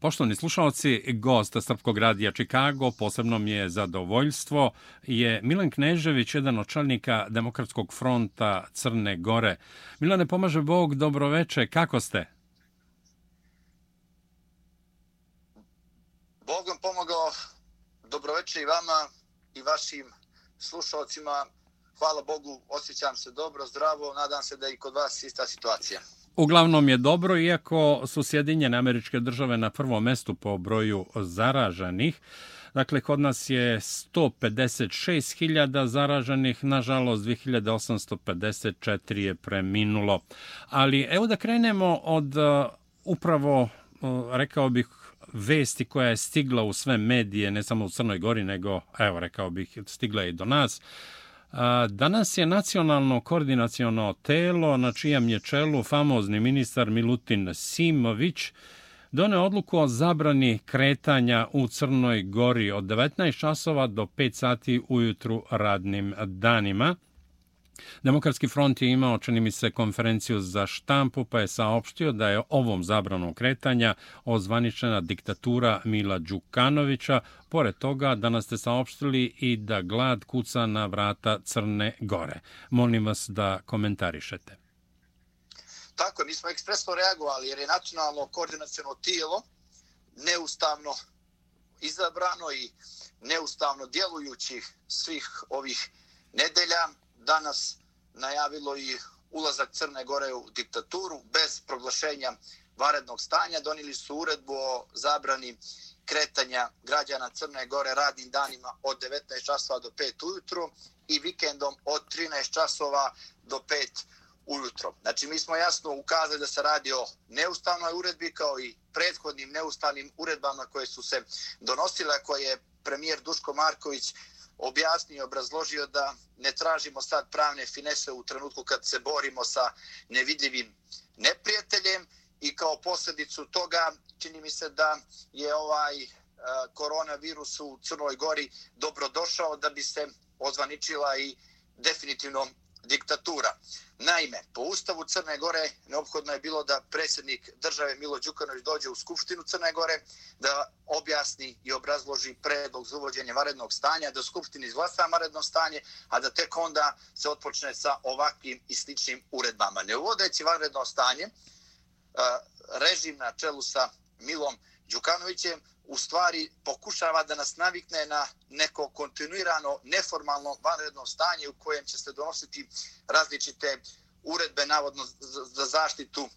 Poštovni slušalci, gost Srpkog radija Čikago, posebno mi je zadovoljstvo, je Milan Knežević, jedan od čelnika Demokratskog fronta Crne Gore. Milane, pomaže Bog, dobroveče, kako ste? Bog vam pomogao, dobroveče i vama i vašim slušalcima. Hvala Bogu, osjećam se dobro, zdravo, nadam se da je i kod vas ista situacija. Uglavnom je dobro, iako su Sjedinjene američke države na prvom mestu po broju zaraženih. Dakle, kod nas je 156.000 zaraženih, nažalost 2854 je preminulo. Ali evo da krenemo od e, upravo, e, rekao bih, vesti koja je stigla u sve medije, ne samo u Crnoj Gori, nego, evo, rekao bih, stigla je i do nas. Danas je nacionalno koordinacijono telo na čijem je čelu famozni ministar Milutin Simović doneo odluku o zabrani kretanja u Crnoj Gori od 19 časova do 5 sati ujutru radnim danima. Demokratski front je imao, čini mi se, konferenciju za štampu, pa je saopštio da je ovom zabranom kretanja ozvaničena diktatura Mila Đukanovića. Pored toga, danas ste saopštili i da glad kuca na vrata Crne Gore. Molim vas da komentarišete. Tako, mi smo ekspresno reagovali jer je nacionalno koordinacijono tijelo neustavno izabrano i neustavno djelujućih svih ovih nedelja danas najavilo i ulazak Crne Gore u diktaturu bez proglašenja varednog stanja. Donili su uredbu o zabrani kretanja građana Crne Gore radnim danima od 19 časova do 5 ujutru i vikendom od 13 časova do 5 ujutro. Znači, mi smo jasno ukazali da se radi o neustavnoj uredbi kao i prethodnim neustavnim uredbama koje su se donosile, koje je premijer Duško Marković objasnio i obrazložio da ne tražimo sad pravne finese u trenutku kad se borimo sa nevidljivim neprijateljem i kao posljedicu toga čini mi se da je ovaj e, koronavirus u Crnoj Gori dobrodošao da bi se ozvaničila i definitivno diktatura. Naime, po ustavu Crne Gore neophodno je bilo da predsjednik države Milo Đukanović dođe u Skupštinu Crne Gore da objasni i obrazloži predlog za uvođenje varednog stanja, da Skupština izglasa varedno stanje, a da tek onda se otpočne sa ovakvim i sličnim uredbama. Ne uvodeći varedno stanje, režim na čelu sa Milom Đukanovićem u stvari pokušava da nas navikne na neko kontinuirano neformalno vanredno stanje u kojem će se donositi različite uredbe navodno za zaštitu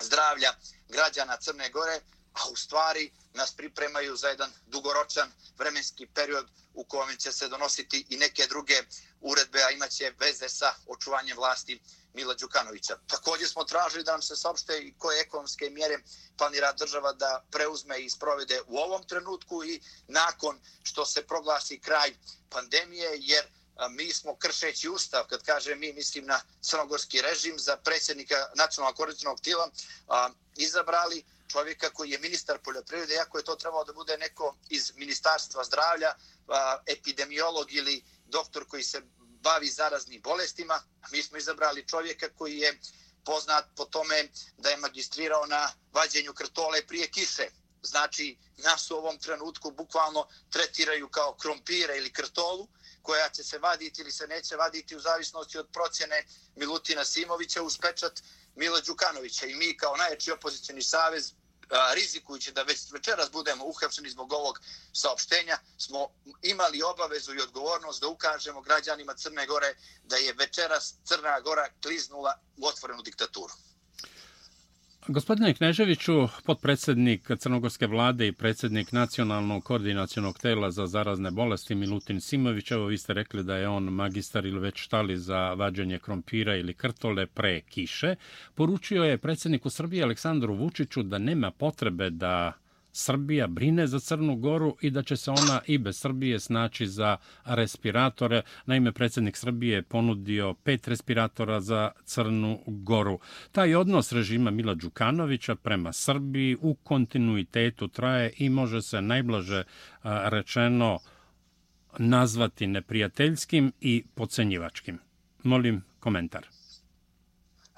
zdravlja građana Crne Gore, a u stvari nas pripremaju za jedan dugoročan vremenski period u kojem će se donositi i neke druge uredbe, a imaće veze sa očuvanjem vlasti Mila Đukanovića. Također smo tražili da nam se saopšte i koje ekonomske mjere planira država da preuzme i sprovede u ovom trenutku i nakon što se proglasi kraj pandemije, jer mi smo kršeći ustav, kad kaže mi mislim na crnogorski režim za predsjednika nacionalnog koordinacijnog tila, izabrali čovjeka koji je ministar poljoprivrede, iako je to trebalo da bude neko iz ministarstva zdravlja, epidemiolog ili doktor koji se bavi zaraznim bolestima. Mi smo izabrali čovjeka koji je poznat po tome da je magistrirao na vađenju krtole prije kiše. Znači, nas u ovom trenutku bukvalno tretiraju kao krompire ili krtolu, koja će se vaditi ili se neće vaditi u zavisnosti od procjene Milutina Simovića uz pečat Mila Đukanovića. I mi kao najjači opozicijani savez rizikujući da već večeras budemo uhapšeni zbog ovog saopštenja, smo imali obavezu i odgovornost da ukažemo građanima Crne Gore da je večeras Crna Gora kliznula u otvorenu diktaturu. Gospodine Kneževiću, potpredsjednik Crnogorske vlade i predsjednik nacionalnog koordinacijonog tela za zarazne bolesti Milutin Simović, evo vi ste rekli da je on magistar ili već štali za vađanje krompira ili krtole pre kiše, poručio je predsjedniku Srbije Aleksandru Vučiću da nema potrebe da Srbija brine za Crnu Goru i da će se ona i bez Srbije snaći za respiratore. Naime, predsjednik Srbije je ponudio pet respiratora za Crnu Goru. Taj odnos režima Mila Đukanovića prema Srbiji u kontinuitetu traje i može se najblaže rečeno nazvati neprijateljskim i pocenjivačkim. Molim komentar.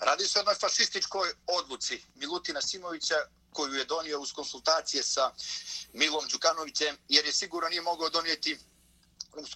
Radi se o jednoj fašističkoj odluci Milutina Simovića koju je donio uz konsultacije sa Milom Đukanovićem, jer je sigurno nije mogao donijeti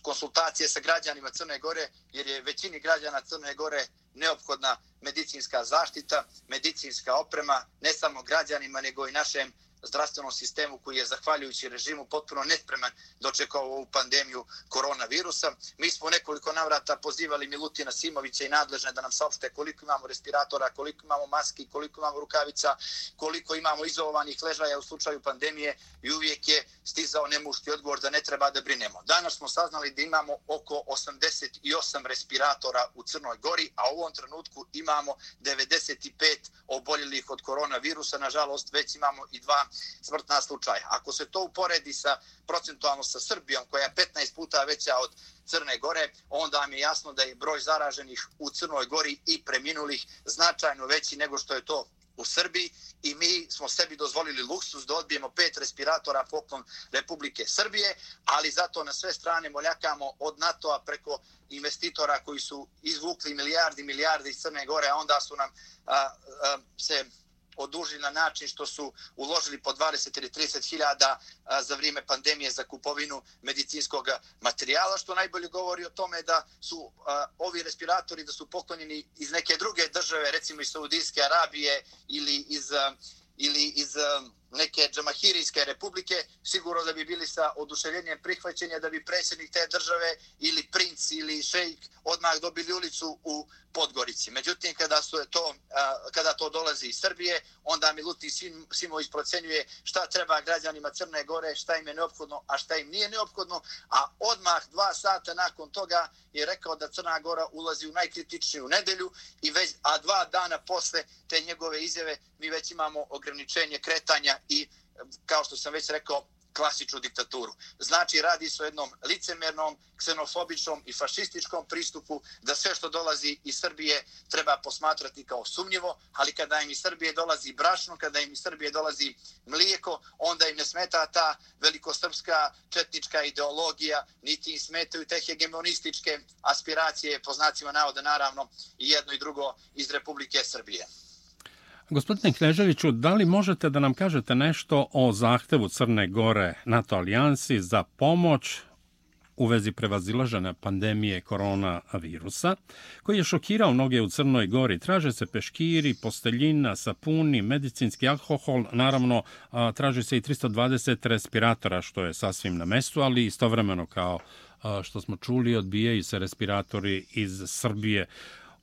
konsultacije sa građanima Crne Gore, jer je većini građana Crne Gore neophodna medicinska zaštita, medicinska oprema, ne samo građanima, nego i našem zdravstvenom sistemu koji je zahvaljujući režimu potpuno nespreman dočekao ovu pandemiju koronavirusa. Mi smo nekoliko navrata pozivali Milutina Simovića i nadležne da nam saopšte koliko imamo respiratora, koliko imamo maski, koliko imamo rukavica, koliko imamo izolovanih ležaja u slučaju pandemije i uvijek je stizao nemušti odgovor da ne treba da brinemo. Danas smo saznali da imamo oko 88 respiratora u Crnoj Gori, a u ovom trenutku imamo 95 oboljelih od koronavirusa. Nažalost, već imamo i dva smrtna slučaja. Ako se to uporedi sa procentualno sa Srbijom, koja je 15 puta veća od Crne Gore, onda vam je jasno da je broj zaraženih u Crnoj Gori i preminulih značajno veći nego što je to u Srbiji i mi smo sebi dozvolili luksus da odbijemo pet respiratora poklon Republike Srbije, ali zato na sve strane moljakamo od NATO-a preko investitora koji su izvukli milijardi milijardi iz Crne Gore, a onda su nam a, a, se odužili na način što su uložili po 20 ili 30 hiljada za vrijeme pandemije za kupovinu medicinskog materijala, što najbolje govori o tome da su a, ovi respiratori da su poklonjeni iz neke druge države, recimo iz Saudijske Arabije ili iz, a, ili iz a, neke džamahirijske republike, sigurno da bi bili sa oduševljenjem prihvaćenja da bi predsjednik te države ili princ ili šejk odmah dobili ulicu u Podgorici. Međutim, kada su to, kada to dolazi iz Srbije, onda Milutin Simović procenjuje šta treba građanima Crne Gore, šta im je neophodno, a šta im nije neophodno, a odmah dva sata nakon toga je rekao da Crna Gora ulazi u najkritičniju nedelju, i već, a dva dana posle te njegove izjave mi već imamo ograničenje kretanja i, kao što sam već rekao, klasičnu diktaturu. Znači, radi se o jednom licemernom, ksenofobičnom i fašističkom pristupu da sve što dolazi iz Srbije treba posmatrati kao sumnjivo, ali kada im iz Srbije dolazi brašno, kada im iz Srbije dolazi mlijeko, onda im ne smeta ta velikosrpska četnička ideologija, niti im smetaju te hegemonističke aspiracije, po znacima navoda naravno, i jedno i drugo iz Republike Srbije. Gospodine Kneževiću, da li možete da nam kažete nešto o zahtevu Crne Gore NATO alijansi za pomoć u vezi prevazilažene pandemije koronavirusa, koji je šokirao mnoge u Crnoj Gori. Traže se peškiri, posteljina, sapuni, medicinski alkohol, naravno traži se i 320 respiratora, što je sasvim na mestu, ali istovremeno kao što smo čuli, odbijaju se respiratori iz Srbije.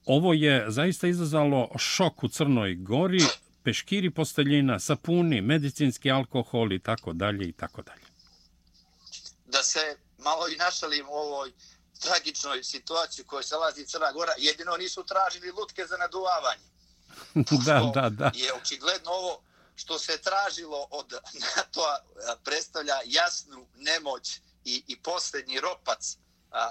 Ovo je zaista izazvalo šok u Crnoj Gori, peškiri posteljina, sapuni, medicinski alkohol i tako dalje i tako dalje. Da se malo i našalim u ovoj tragičnoj situaciji u kojoj se lazi Crna Gora, jedino nisu tražili lutke za naduvavanje. da, da, da. Je očigledno ovo što se tražilo od NATO predstavlja jasnu nemoć i, i posljednji ropac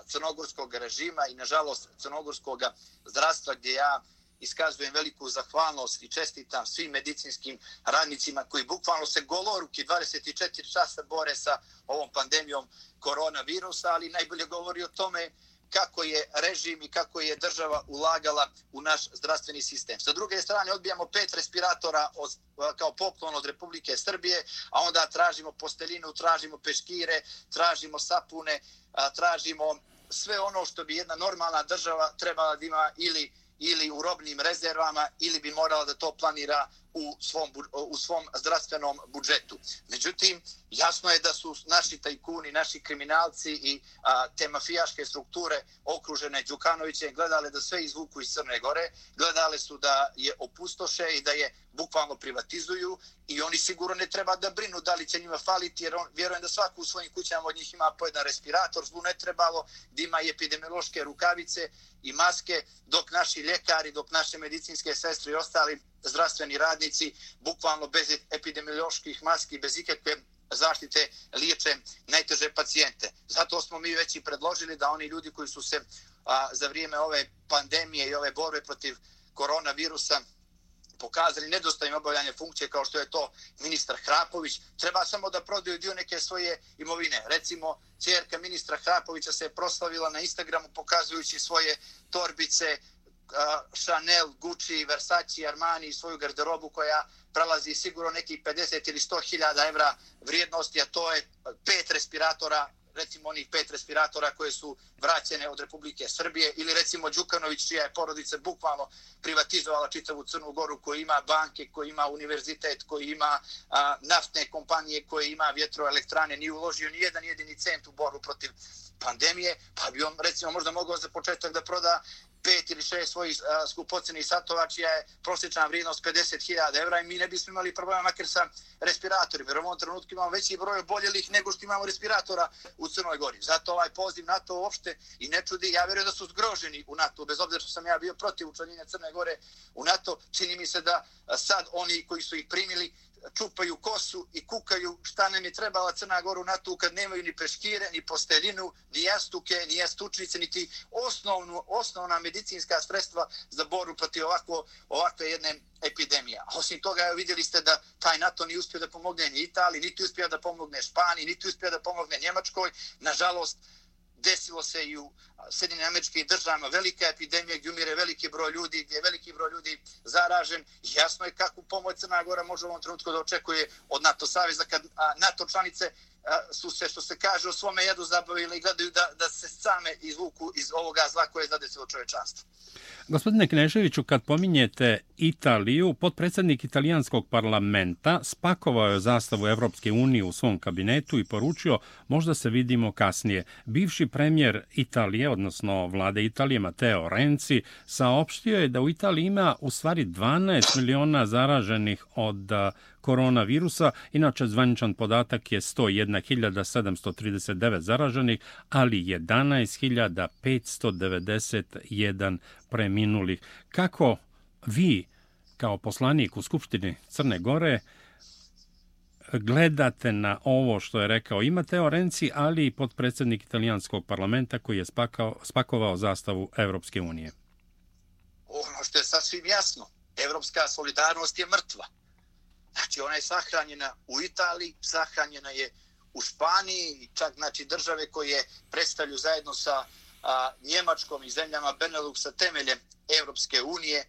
crnogorskog režima i nažalost crnogorskog zdravstva gdje ja iskazujem veliku zahvalnost i čestitam svim medicinskim radnicima koji bukvalno se goloruki 24 časa bore sa ovom pandemijom koronavirusa, ali najbolje govori o tome kako je režim i kako je država ulagala u naš zdravstveni sistem. Sa druge strane, odbijamo pet respiratora od, kao poklon od Republike Srbije, a onda tražimo posteljinu, tražimo peškire, tražimo sapune, tražimo sve ono što bi jedna normalna država trebala da ima ili ili u robnim rezervama ili bi morala da to planira u svom, u svom zdravstvenom budžetu. Međutim, jasno je da su naši tajkuni, naši kriminalci i a, te mafijaške strukture okružene Đukanovićem gledale da sve izvuku iz Crne Gore, gledale su da je opustoše i da je bukvalno privatizuju i oni sigurno ne treba da brinu da li će njima faliti, jer on, vjerujem da svaku u svojim kućama od njih ima po jedan respirator, zlu ne trebalo da ima i epidemiološke rukavice i maske, dok naši ljekari, dok naše medicinske sestre i ostali zdravstveni radnici, bukvalno bez epidemioloških maski, bez ikakve zaštite liječe najteže pacijente. Zato smo mi već i predložili da oni ljudi koji su se a, za vrijeme ove pandemije i ove borbe protiv koronavirusa pokazali nedostajim obavljanje funkcije kao što je to ministar Hrapović, treba samo da prodaju dio neke svoje imovine. Recimo, cijerka ministra Hrapovića se je proslavila na Instagramu pokazujući svoje torbice, Chanel, Gucci, Versace, Armani i svoju garderobu koja prelazi sigurno neki 50 ili 100 hiljada evra vrijednosti, a to je pet respiratora recimo onih pet respiratora koje su vraćene od Republike Srbije ili recimo Đukanović čija je porodica bukvalno privatizovala čitavu Crnu Goru koji ima banke, koji ima univerzitet, koji ima a, naftne kompanije, koji ima vjetroelektrane, nije uložio ni jedan jedini cent u boru protiv pandemije, pa bi on recimo možda mogao za početak da proda više svojih skupocenih satova, čija je prosječna vrijednost 50.000 evra i mi ne bismo imali problema makar sa respiratorima. Jer u ovom trenutku imamo veći broj oboljelih nego što imamo respiratora u Crnoj Gori. Zato ovaj poziv NATO uopšte i ne čudi. Ja vjerujem da su zgroženi u NATO, bez obzira što sam ja bio protiv učlanjenja Crne Gore u NATO. Čini mi se da sad oni koji su ih primili čupaju kosu i kukaju šta nam je trebala Crna Gora u NATO kad nemaju ni peškire, ni posteljinu, ni jastuke, ni jastučnice, niti osnovnu, osnovna medicinska sredstva za boru protiv ovako, ovakve jedne epidemije. Osim toga, vidjeli ste da taj NATO nije uspio da pomogne ni Italiji, niti uspio da pomogne Španiji, niti uspio da pomogne Njemačkoj. Nažalost, desilo se i u Sjedinim američkim državama velika epidemija gdje umire veliki broj ljudi, gdje je veliki broj ljudi zaražen. Jasno je kakvu pomoć Crna Gora može u ovom trenutku da očekuje od NATO saveza kad NATO članice su se, što se kaže, o svome jedu zabavili i gledaju da, da se same izvuku iz ovoga zla koje je zadesilo čovečanstvo. Gospodine Kneževiću, kad pominjete Italiju, potpredsjednik italijanskog parlamenta spakovao je zastavu Evropske unije u svom kabinetu i poručio možda se vidimo kasnije. Bivši premijer Italije, odnosno vlade Italije, Matteo Renzi, saopštio je da u Italiji ima u stvari 12 miliona zaraženih od koronavirusa. Inače, zvaničan podatak je 101.739 zaraženih, ali 11.591 preminulih. Kako vi, kao poslanik u Skupštini Crne Gore, gledate na ovo što je rekao i Mateo Renci, ali i podpredsednik italijanskog parlamenta koji je spakao, spakovao zastavu Evropske unije? Ono što je sasvim jasno, evropska solidarnost je mrtva. Znači, ona je sahranjena u Italiji, sahranjena je u Španiji, čak znači države koje predstavlju zajedno sa a, Njemačkom i zemljama Beneluxa temeljem Evropske unije,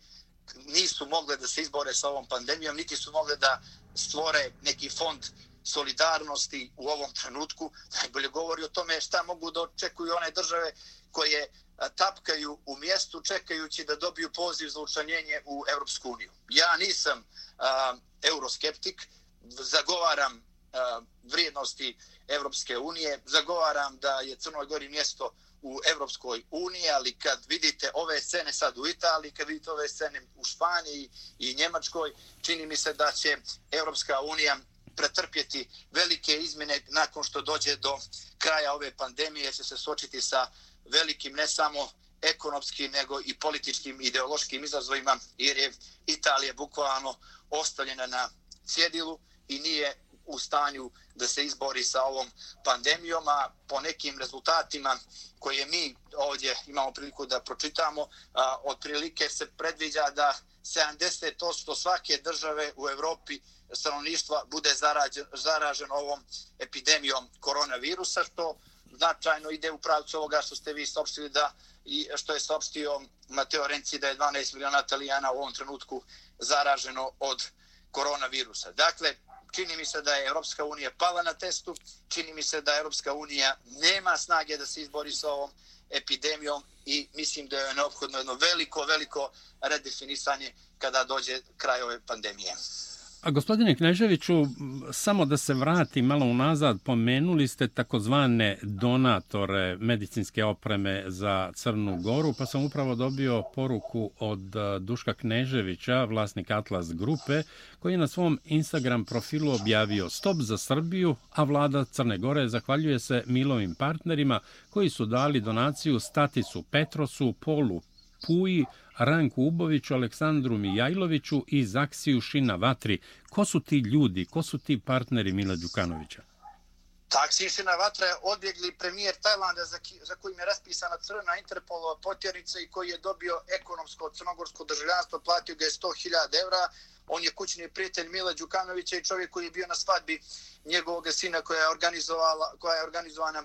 nisu mogle da se izbore sa ovom pandemijom, niti su mogle da stvore neki fond solidarnosti u ovom trenutku. Najbolje govori o tome šta mogu da očekuju one države koje tapkaju u mjestu čekajući da dobiju poziv za učlanjenje u Evropsku uniju. Ja nisam a, euroskeptik, zagovaram a, vrijednosti Evropske unije, zagovaram da je Crnoj Gori mjesto u Evropskoj uniji, ali kad vidite ove scene sad u Italiji, kad vidite ove scene u Španiji i Njemačkoj, čini mi se da će Evropska unija pretrpjeti velike izmjene nakon što dođe do kraja ove pandemije, će se sočiti sa velikim ne samo ekonomskim nego i političkim ideološkim izazovima jer je Italija bukvalno ostavljena na cjedilu i nije u stanju da se izbori sa ovom pandemijom, a po nekim rezultatima koje mi ovdje imamo priliku da pročitamo, a, otprilike se predviđa da 70% svake države u Evropi stanovništva bude zarađen, zaražen ovom epidemijom koronavirusa, što značajno ide u pravcu ovoga što ste vi saopštili da i što je sopstio Mateo Renci da je 12 miliona italijana u ovom trenutku zaraženo od koronavirusa. Dakle, čini mi se da je Europska unija pala na testu, čini mi se da Europska unija nema snage da se izbori sa ovom epidemijom i mislim da je neophodno jedno veliko, veliko redefinisanje kada dođe kraj ove pandemije. A gospodine Kneževiću, samo da se vrati malo unazad, pomenuli ste takozvane donatore medicinske opreme za Crnu Goru, pa sam upravo dobio poruku od e, Duška Kneževića, vlasnik Atlas grupe, koji je na svom Instagram profilu objavio Stop za Srbiju, a vlada Crne Gore zahvaljuje se Milovim partnerima koji su dali donaciju Statisu Petrosu, Polu Puji, Ranku Uboviću, Aleksandru Mijajloviću i Zaksiju Šina Vatri. Ko su ti ljudi, ko su ti partneri Mila Đukanovića? Taksi Šina Vatra je odbjegli premijer Tajlanda za, ki, za kojim je raspisana crna Interpolova potjernica i koji je dobio ekonomsko crnogorsko državljanstvo, platio ga je 100.000 evra. On je kućni prijatelj Mila Đukanovića i čovjek koji je bio na svadbi njegovog sina koja je, organizovala, koja je organizovana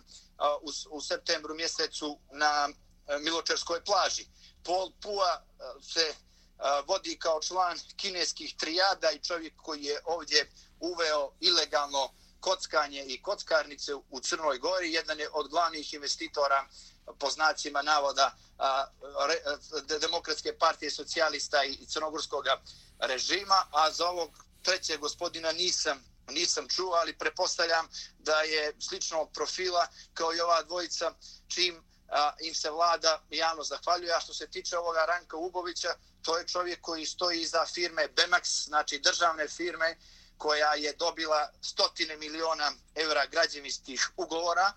u, u septembru mjesecu na e, Miločarskoj plaži. Pol Pua eh, se eh, vodi kao član kineskih trijada i čovjek koji je ovdje uveo ilegalno kockanje i kockarnice u Crnoj Gori, jedan je od glavnih investitora po znacima navoda a, re, a, Demokratske partije socijalista i crnogorskog režima, a za ovog trećeg gospodina nisam nisam čuo, ali prepostavljam da je sličnog profila kao i ova dvojica, čim a, im se vlada javno zahvaljuje. A što se tiče ovoga Ranka Ubovića, to je čovjek koji stoji iza firme Bemax, znači državne firme, koja je dobila stotine miliona evra građevinskih ugovora,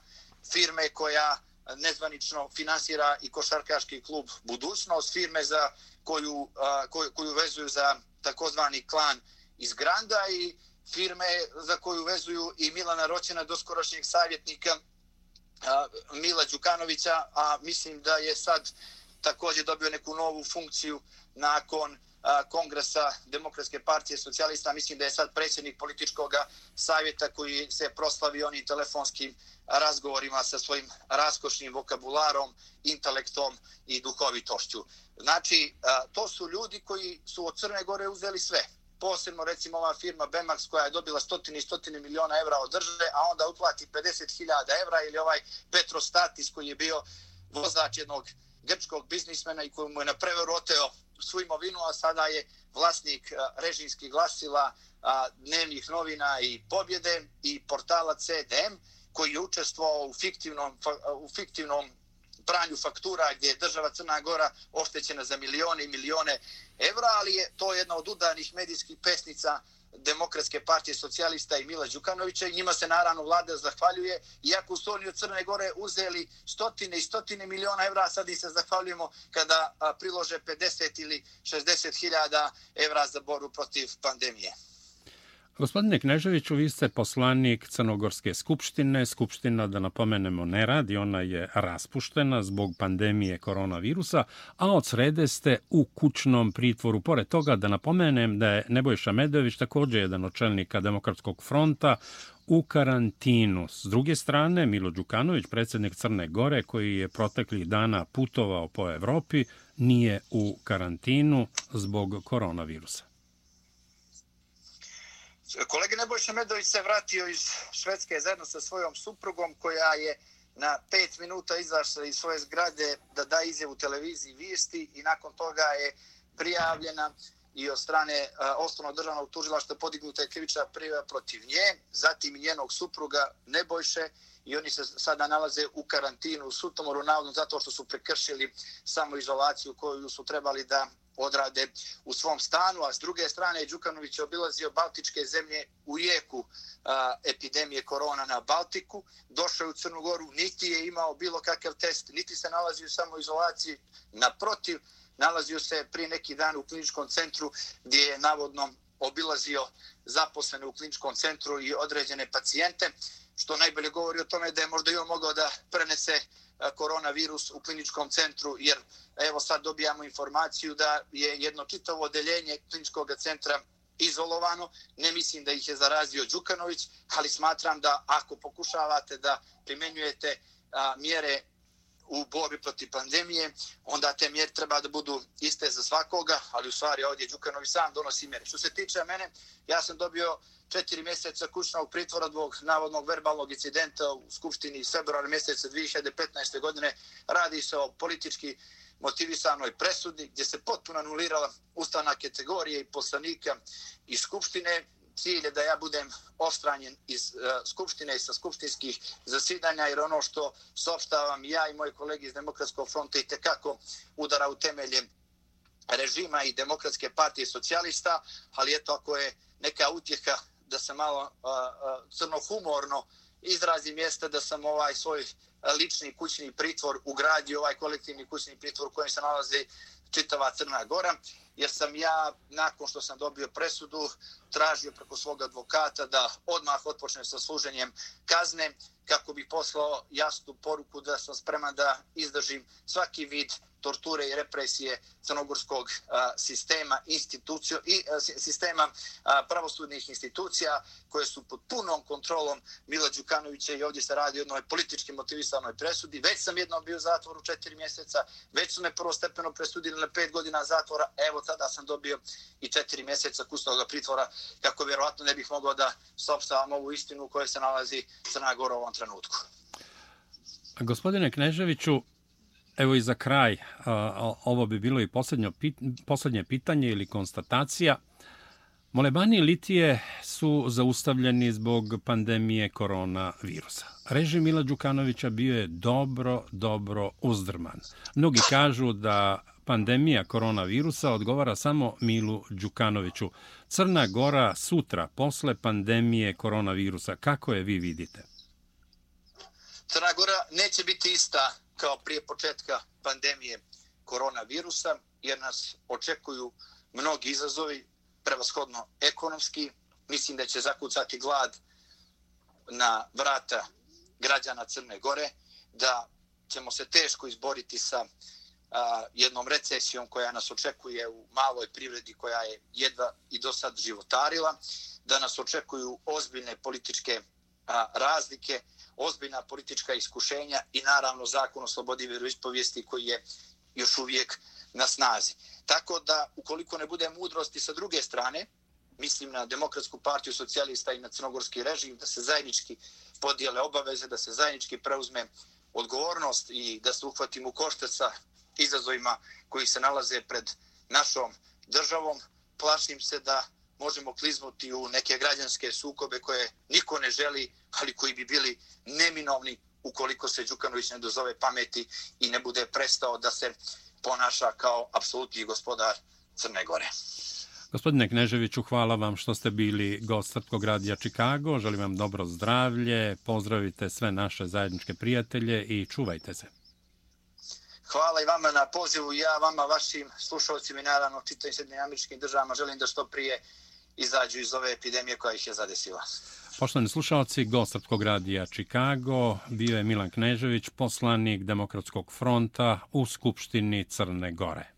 firme koja nezvanično finansira i košarkaški klub Budućnost, firme za koju, a, koju, koju vezuju za takozvani klan iz Granda i firme za koju vezuju i Milana Roćena, doskorašnjeg savjetnika Mila Đukanovića, a mislim da je sad također dobio neku novu funkciju nakon kongresa Demokratske partije socijalista. Mislim da je sad predsjednik političkog savjeta koji se proslavi onim telefonskim razgovorima sa svojim raskošnim vokabularom, intelektom i duhovitošću. Znači, to su ljudi koji su od Crne Gore uzeli sve posebno recimo ova firma Bemax koja je dobila stotine i stotine miliona evra od države, a onda uplati 50.000 evra ili ovaj Petro Statis koji je bio vozač jednog grčkog biznismena i koji mu je na preveru oteo svu imovinu, a sada je vlasnik režijskih glasila, dnevnih novina i pobjede i portala CDM koji je učestvovao u fiktivnom, u fiktivnom pranju faktura gdje je država Crna Gora oštećena za milione i milione evra, ali je to jedna od udanih medijskih pesnica Demokratske partije socijalista i Mila Đukanovića i njima se naravno vlada zahvaljuje. Iako su oni od Crne Gore uzeli stotine i stotine miliona evra, sad im se zahvaljujemo kada prilože 50 ili 60 hiljada evra za boru protiv pandemije. Gospodine Kneževiću, vi ste poslanik Crnogorske skupštine. Skupština, da napomenemo, ne radi. Ona je raspuštena zbog pandemije koronavirusa, a od srede ste u kućnom pritvoru. Pored toga, da napomenem da je Nebojša Medović također jedan od čelnika Demokratskog fronta u karantinu. S druge strane, Milo Đukanović, predsjednik Crne Gore, koji je proteklih dana putovao po Evropi, nije u karantinu zbog koronavirusa. Kolega Nebojša Medović se vratio iz Švedske zajedno sa svojom suprugom koja je na pet minuta izašla iz svoje zgrade da da izjavu televiziji vijesti i nakon toga je prijavljena i od strane osnovnog državnog tužilaštva podignuta je krivična prijava protiv nje, zatim i njenog supruga Nebojše i oni se sada nalaze u karantinu u Sutomoru, navodno zato što su prekršili samoizolaciju koju su trebali da odrade u svom stanu, a s druge strane Đukanović je obilazio Baltičke zemlje u jeku a, epidemije korona na Baltiku, došao je u Crnu Goru, niti je imao bilo kakav test, niti se nalazi u samoizolaciji, naprotiv, nalazio se prije neki dan u kliničkom centru gdje je navodno obilazio zaposlene u kliničkom centru i određene pacijente, što najbolje govori o tome da je možda i on mogao da prenese e, koronavirus u kliničkom centru, jer evo sad dobijamo informaciju da je jedno čitavo odeljenje kliničkog centra izolovano. Ne mislim da ih je zarazio Đukanović, ali smatram da ako pokušavate da primenjujete mjere u borbi protiv pandemije, onda te mjere treba da budu iste za svakoga, ali u stvari ovdje Đukanović sam donosi mjere. Što se tiče mene, ja sam dobio četiri mjeseca kućnog pritvora zbog navodnog verbalnog incidenta u Skupštini iz februara mjeseca 2015. godine. Radi se o politički motivisanoj presudi gdje se potpuno anulirala ustavna kategorija i poslanika iz Skupštine. Cilj je da ja budem ostranjen iz uh, Skupštine i sa skupštinskih zasidanja jer ono što sopštavam ja i moji kolegi iz Demokratskog fronta i tekako udara u temelje režima i Demokratske partije socijalista, ali eto ako je neka utjeha da se malo eh, eh, uh, uh, crnohumorno izrazi mjesta da sam ovaj svoj lični kućni pritvor ugradio ovaj kolektivni kućni pritvor u kojem se nalazi čitava Crna Gora, jer sam ja, nakon što sam dobio presudu, tražio preko svog advokata da odmah otpočne sa služenjem kazne, kako bi poslao jasnu poruku da sam spreman da izdržim svaki vid torture i represije crnogorskog sistema institucija i sistema pravosudnih institucija koje su pod punom kontrolom Mila Đukanovića i ovdje se radi o jednoj politički motivisanoj presudi. Već sam jednom bio u zatvoru četiri mjeseca, već su me prvostepeno presudili na pet godina zatvora, evo tada sam dobio i četiri mjeseca kusnog pritvora, kako vjerovatno ne bih mogao da sopstavam ovu istinu u kojoj se nalazi Crna Gora u ovom trenutku. Gospodine Kneževiću, evo i za kraj, ovo bi bilo i posljednje posljednje pitanje ili konstatacija. Molebani litije su zaustavljeni zbog pandemije koronavirusa. Režim Mila Đukanovića bio je dobro, dobro uzdrman. Mnogi kažu da pandemija koronavirusa odgovara samo Milu Đukanoviću. Crna Gora sutra, posle pandemije koronavirusa, kako je vi vidite? Crna Gora neće biti ista kao prije početka pandemije koronavirusa, jer nas očekuju mnogi izazovi, prevashodno ekonomski. Mislim da će zakucati glad na vrata građana Crne Gore, da ćemo se teško izboriti sa a, jednom recesijom koja nas očekuje u maloj privredi koja je jedva i do sad životarila, da nas očekuju ozbiljne političke a, razlike, ozbiljna politička iskušenja i naravno zakon o slobodi vjeroispovijesti koji je još uvijek na snazi. Tako da, ukoliko ne bude mudrosti sa druge strane, mislim na Demokratsku partiju socijalista i na crnogorski režim, da se zajednički podijele obaveze, da se zajednički preuzme odgovornost i da se uhvatimo košte sa izazovima koji se nalaze pred našom državom, plašim se da možemo kliznuti u neke građanske sukobe koje niko ne želi, ali koji bi bili neminovni ukoliko se Đukanović ne dozove pameti i ne bude prestao da se ponaša kao apsolutni gospodar Crne Gore. Gospodine Kneževiću, hvala vam što ste bili gost Srpkog radija Čikago. Želim vam dobro zdravlje, pozdravite sve naše zajedničke prijatelje i čuvajte se. Hvala i vama na pozivu. Ja vama, vašim slušalcima i naravno čitajim srednjim američkim državama želim da što prije izađu iz ove epidemije koja ih je zadesila. Poštovani slušalci, gost Srpskog radija Čikago bio je Milan Knežević, poslanik Demokratskog fronta u Skupštini Crne Gore.